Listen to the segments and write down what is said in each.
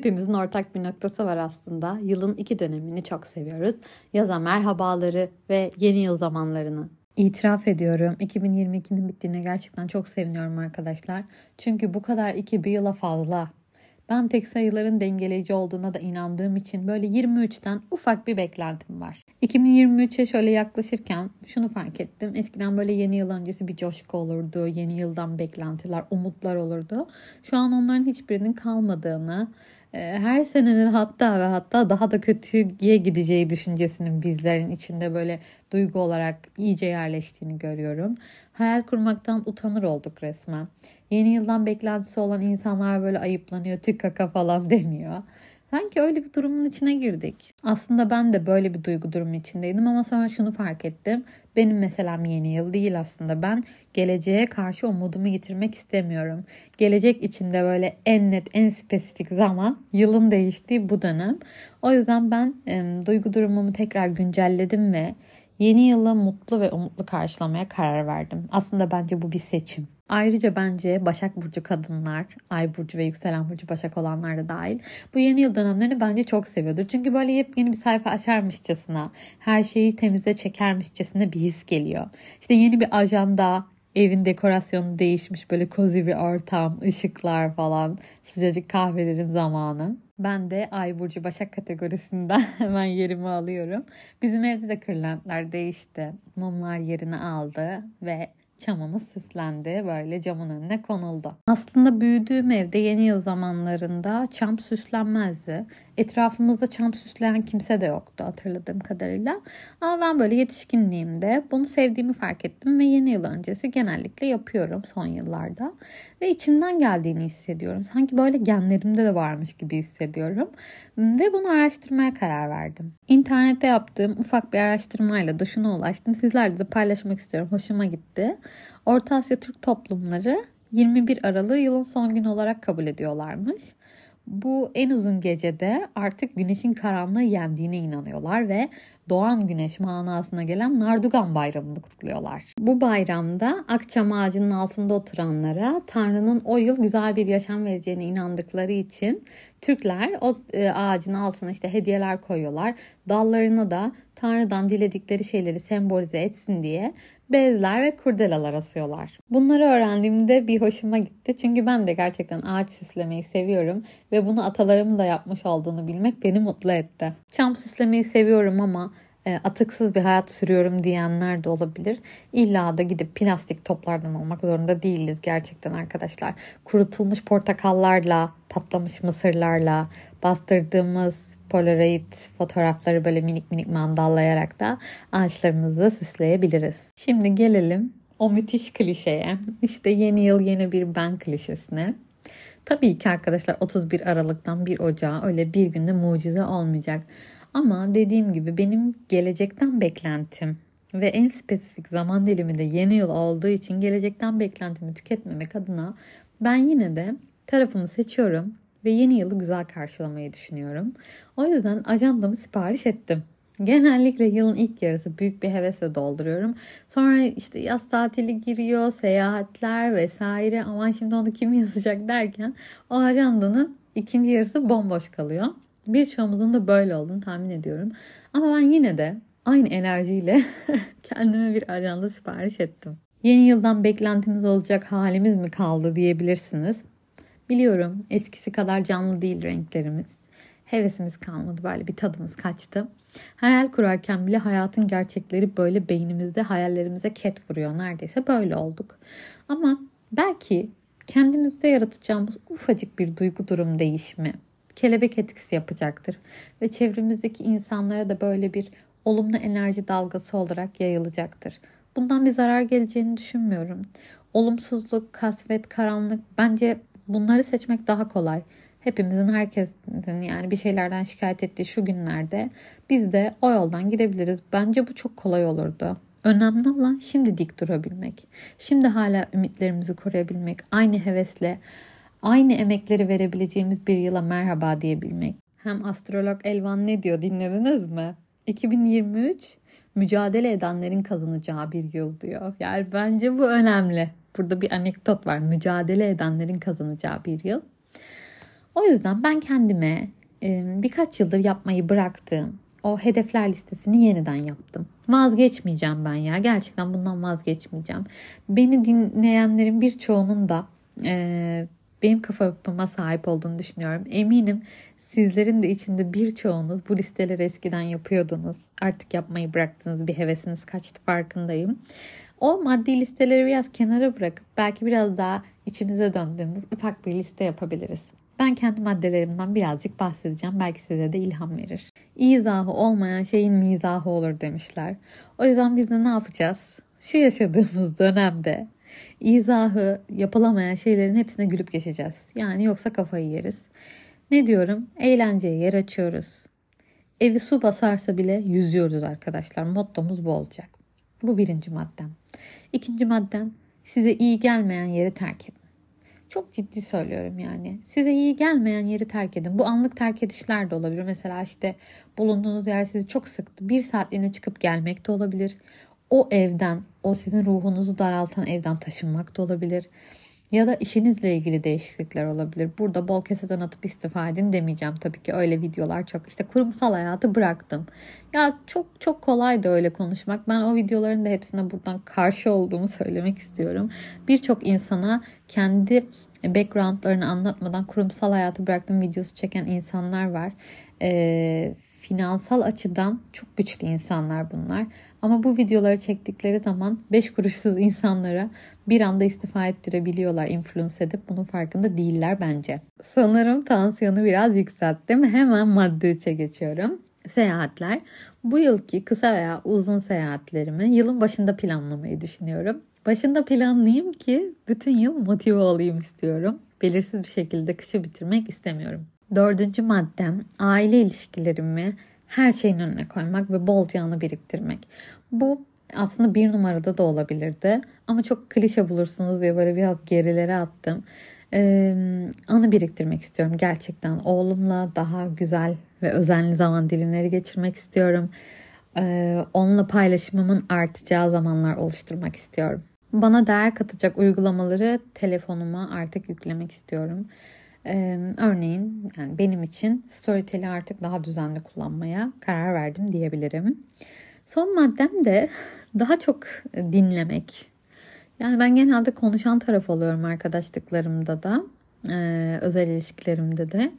Hepimizin ortak bir noktası var aslında. Yılın iki dönemini çok seviyoruz. Yaza merhabaları ve yeni yıl zamanlarını. İtiraf ediyorum 2022'nin bittiğine gerçekten çok seviniyorum arkadaşlar. Çünkü bu kadar iki bir yıla fazla. Ben tek sayıların dengeleyici olduğuna da inandığım için böyle 23'ten ufak bir beklentim var. 2023'e şöyle yaklaşırken şunu fark ettim. Eskiden böyle yeni yıl öncesi bir coşku olurdu. Yeni yıldan beklentiler, umutlar olurdu. Şu an onların hiçbirinin kalmadığını, e, her senenin hatta ve hatta daha da kötüye gideceği düşüncesinin bizlerin içinde böyle duygu olarak iyice yerleştiğini görüyorum. Hayal kurmaktan utanır olduk resmen. Yeni yıldan beklentisi olan insanlar böyle ayıplanıyor, tık kaka falan deniyor. Sanki öyle bir durumun içine girdik. Aslında ben de böyle bir duygu durumu içindeydim ama sonra şunu fark ettim. Benim meselem yeni yıl değil aslında. Ben geleceğe karşı umudumu yitirmek istemiyorum. Gelecek içinde böyle en net, en spesifik zaman yılın değiştiği bu dönem. O yüzden ben e, duygu durumumu tekrar güncelledim ve yeni yılı mutlu ve umutlu karşılamaya karar verdim. Aslında bence bu bir seçim. Ayrıca bence Başak Burcu kadınlar, Ay Burcu ve Yükselen Burcu Başak olanlar da dahil bu yeni yıl dönemlerini bence çok seviyordur. Çünkü böyle yepyeni bir sayfa açarmışçasına, her şeyi temize çekermişçasına bir his geliyor. İşte yeni bir ajanda, evin dekorasyonu değişmiş böyle kozi bir ortam, ışıklar falan, sıcacık kahvelerin zamanı. Ben de Ay Burcu Başak kategorisinden hemen yerimi alıyorum. Bizim evde de kırlentler değişti. Mumlar yerini aldı ve çamımız süslendi. Böyle camın önüne konuldu. Aslında büyüdüğüm evde yeni yıl zamanlarında çam süslenmezdi. Etrafımızda çam süsleyen kimse de yoktu hatırladığım kadarıyla. Ama ben böyle yetişkinliğimde bunu sevdiğimi fark ettim ve yeni yıl öncesi genellikle yapıyorum son yıllarda. Ve içimden geldiğini hissediyorum. Sanki böyle genlerimde de varmış gibi hissediyorum. Ve bunu araştırmaya karar verdim. İnternette yaptığım ufak bir araştırmayla da şuna ulaştım. Sizlerle de paylaşmak istiyorum. Hoşuma gitti. Orta Asya Türk toplumları 21 Aralık'ı yılın son günü olarak kabul ediyorlarmış. Bu en uzun gecede artık güneşin karanlığı yendiğine inanıyorlar ve doğan güneş manasına gelen Nardugan Bayramı'nı kutluyorlar. Bu bayramda akçam ağacının altında oturanlara Tanrı'nın o yıl güzel bir yaşam vereceğine inandıkları için Türkler o e, ağacın altına işte hediyeler koyuyorlar. Dallarına da Tanrı'dan diledikleri şeyleri sembolize etsin diye bezler ve kurdelalar asıyorlar. Bunları öğrendiğimde bir hoşuma gitti. Çünkü ben de gerçekten ağaç süslemeyi seviyorum ve bunu atalarımın da yapmış olduğunu bilmek beni mutlu etti. Çam süslemeyi seviyorum ama atıksız bir hayat sürüyorum diyenler de olabilir. İlla da gidip plastik toplardan olmak zorunda değiliz gerçekten arkadaşlar. Kurutulmuş portakallarla, patlamış mısırlarla, bastırdığımız polaroid fotoğrafları böyle minik minik mandallayarak da ağaçlarımızı süsleyebiliriz. Şimdi gelelim o müthiş klişeye. İşte yeni yıl yeni bir ben klişesine. Tabii ki arkadaşlar 31 Aralık'tan 1 Ocağı öyle bir günde mucize olmayacak. Ama dediğim gibi benim gelecekten beklentim ve en spesifik zaman dilimi de yeni yıl olduğu için gelecekten beklentimi tüketmemek adına ben yine de tarafımı seçiyorum ve yeni yılı güzel karşılamayı düşünüyorum. O yüzden ajandamı sipariş ettim. Genellikle yılın ilk yarısı büyük bir hevesle dolduruyorum. Sonra işte yaz tatili giriyor, seyahatler vesaire. Aman şimdi onu kim yazacak derken o ajandanın ikinci yarısı bomboş kalıyor. Birçoğumuzun da böyle olduğunu tahmin ediyorum. Ama ben yine de aynı enerjiyle kendime bir ajanda sipariş ettim. Yeni yıldan beklentimiz olacak halimiz mi kaldı diyebilirsiniz. Biliyorum eskisi kadar canlı değil renklerimiz. Hevesimiz kalmadı böyle bir tadımız kaçtı. Hayal kurarken bile hayatın gerçekleri böyle beynimizde hayallerimize ket vuruyor. Neredeyse böyle olduk. Ama belki kendimizde yaratacağımız ufacık bir duygu durum değişimi kelebek etkisi yapacaktır. Ve çevremizdeki insanlara da böyle bir olumlu enerji dalgası olarak yayılacaktır. Bundan bir zarar geleceğini düşünmüyorum. Olumsuzluk, kasvet, karanlık bence bunları seçmek daha kolay. Hepimizin, herkesin yani bir şeylerden şikayet ettiği şu günlerde biz de o yoldan gidebiliriz. Bence bu çok kolay olurdu. Önemli olan şimdi dik durabilmek. Şimdi hala ümitlerimizi koruyabilmek. Aynı hevesle, aynı emekleri verebileceğimiz bir yıla merhaba diyebilmek. Hem astrolog Elvan ne diyor dinlediniz mi? 2023 mücadele edenlerin kazanacağı bir yıl diyor. Yani bence bu önemli. Burada bir anekdot var. Mücadele edenlerin kazanacağı bir yıl. O yüzden ben kendime e, birkaç yıldır yapmayı bıraktığım o hedefler listesini yeniden yaptım. Vazgeçmeyeceğim ben ya. Gerçekten bundan vazgeçmeyeceğim. Beni dinleyenlerin birçoğunun da e, benim kafa yapıma sahip olduğunu düşünüyorum. Eminim sizlerin de içinde birçoğunuz bu listeleri eskiden yapıyordunuz. Artık yapmayı bıraktınız. Bir hevesiniz kaçtı farkındayım. O maddi listeleri biraz kenara bırakıp belki biraz daha içimize döndüğümüz ufak bir liste yapabiliriz. Ben kendi maddelerimden birazcık bahsedeceğim. Belki size de ilham verir. İzahı olmayan şeyin mizahı olur demişler. O yüzden biz de ne yapacağız? Şu yaşadığımız dönemde izahı yapılamayan şeylerin hepsine gülüp geçeceğiz. Yani yoksa kafayı yeriz. Ne diyorum? Eğlenceye yer açıyoruz. Evi su basarsa bile yüzüyoruz arkadaşlar. Mottomuz bu olacak. Bu birinci maddem. İkinci maddem size iyi gelmeyen yeri terk edin. Çok ciddi söylüyorum yani. Size iyi gelmeyen yeri terk edin. Bu anlık terk edişler de olabilir. Mesela işte bulunduğunuz yer sizi çok sıktı. Bir saatliğine çıkıp gelmek de olabilir. O evden, o sizin ruhunuzu daraltan evden taşınmak da olabilir. Ya da işinizle ilgili değişiklikler olabilir. Burada bol keseden atıp istifa edin demeyeceğim tabii ki. Öyle videolar çok. İşte kurumsal hayatı bıraktım. Ya çok çok kolay da öyle konuşmak. Ben o videoların da hepsine buradan karşı olduğumu söylemek istiyorum. Birçok insana kendi backgroundlarını anlatmadan kurumsal hayatı bıraktım videosu çeken insanlar var. Ee, finansal açıdan çok güçlü insanlar bunlar. Ama bu videoları çektikleri zaman 5 kuruşsuz insanlara bir anda istifa ettirebiliyorlar influence edip bunun farkında değiller bence. Sanırım tansiyonu biraz yükselttim. Hemen madde 3'e geçiyorum. Seyahatler. Bu yılki kısa veya uzun seyahatlerimi yılın başında planlamayı düşünüyorum. Başında planlayayım ki bütün yıl motive olayım istiyorum. Belirsiz bir şekilde kışı bitirmek istemiyorum. Dördüncü maddem aile ilişkilerimi her şeyin önüne koymak ve bolca anı biriktirmek. Bu aslında bir numarada da olabilirdi. Ama çok klişe bulursunuz diye böyle biraz gerilere attım. Ee, anı biriktirmek istiyorum gerçekten. Oğlumla daha güzel ve özenli zaman dilimleri geçirmek istiyorum. Ee, onunla paylaşımımın artacağı zamanlar oluşturmak istiyorum. Bana değer katacak uygulamaları telefonuma artık yüklemek istiyorum. Örneğin yani benim için Storytel'i artık daha düzenli kullanmaya karar verdim diyebilirim. Son maddem de daha çok dinlemek. Yani ben genelde konuşan taraf oluyorum arkadaşlıklarımda da, e, özel ilişkilerimde de.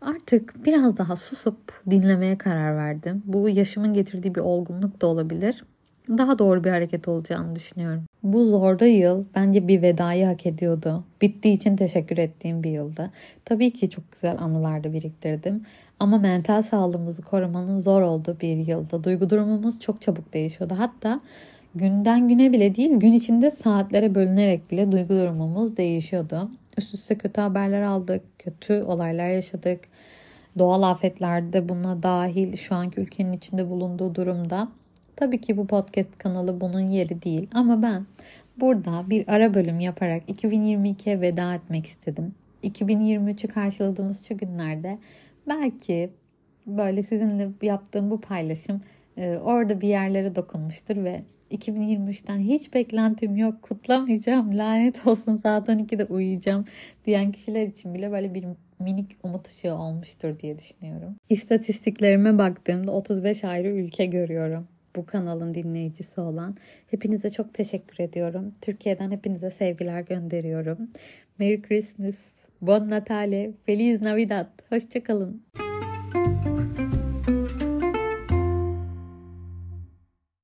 Artık biraz daha susup dinlemeye karar verdim. Bu yaşımın getirdiği bir olgunluk da olabilir daha doğru bir hareket olacağını düşünüyorum. Bu zorda yıl bence bir vedayı hak ediyordu. Bittiği için teşekkür ettiğim bir yıldı. Tabii ki çok güzel anılar da biriktirdim. Ama mental sağlığımızı korumanın zor olduğu bir yılda. Duygu durumumuz çok çabuk değişiyordu. Hatta günden güne bile değil gün içinde saatlere bölünerek bile duygu durumumuz değişiyordu. Üst üste kötü haberler aldık, kötü olaylar yaşadık. Doğal afetlerde buna dahil şu anki ülkenin içinde bulunduğu durumda Tabii ki bu podcast kanalı bunun yeri değil ama ben burada bir ara bölüm yaparak 2022'ye veda etmek istedim. 2023'ü karşıladığımız şu günlerde belki böyle sizinle yaptığım bu paylaşım e, orada bir yerlere dokunmuştur ve 2023'ten hiç beklentim yok kutlamayacağım lanet olsun saat 12'de uyuyacağım diyen kişiler için bile böyle bir minik umut ışığı olmuştur diye düşünüyorum. İstatistiklerime baktığımda 35 ayrı ülke görüyorum bu kanalın dinleyicisi olan. Hepinize çok teşekkür ediyorum. Türkiye'den hepinize sevgiler gönderiyorum. Merry Christmas, Bon Natale, Feliz Navidad. Hoşçakalın.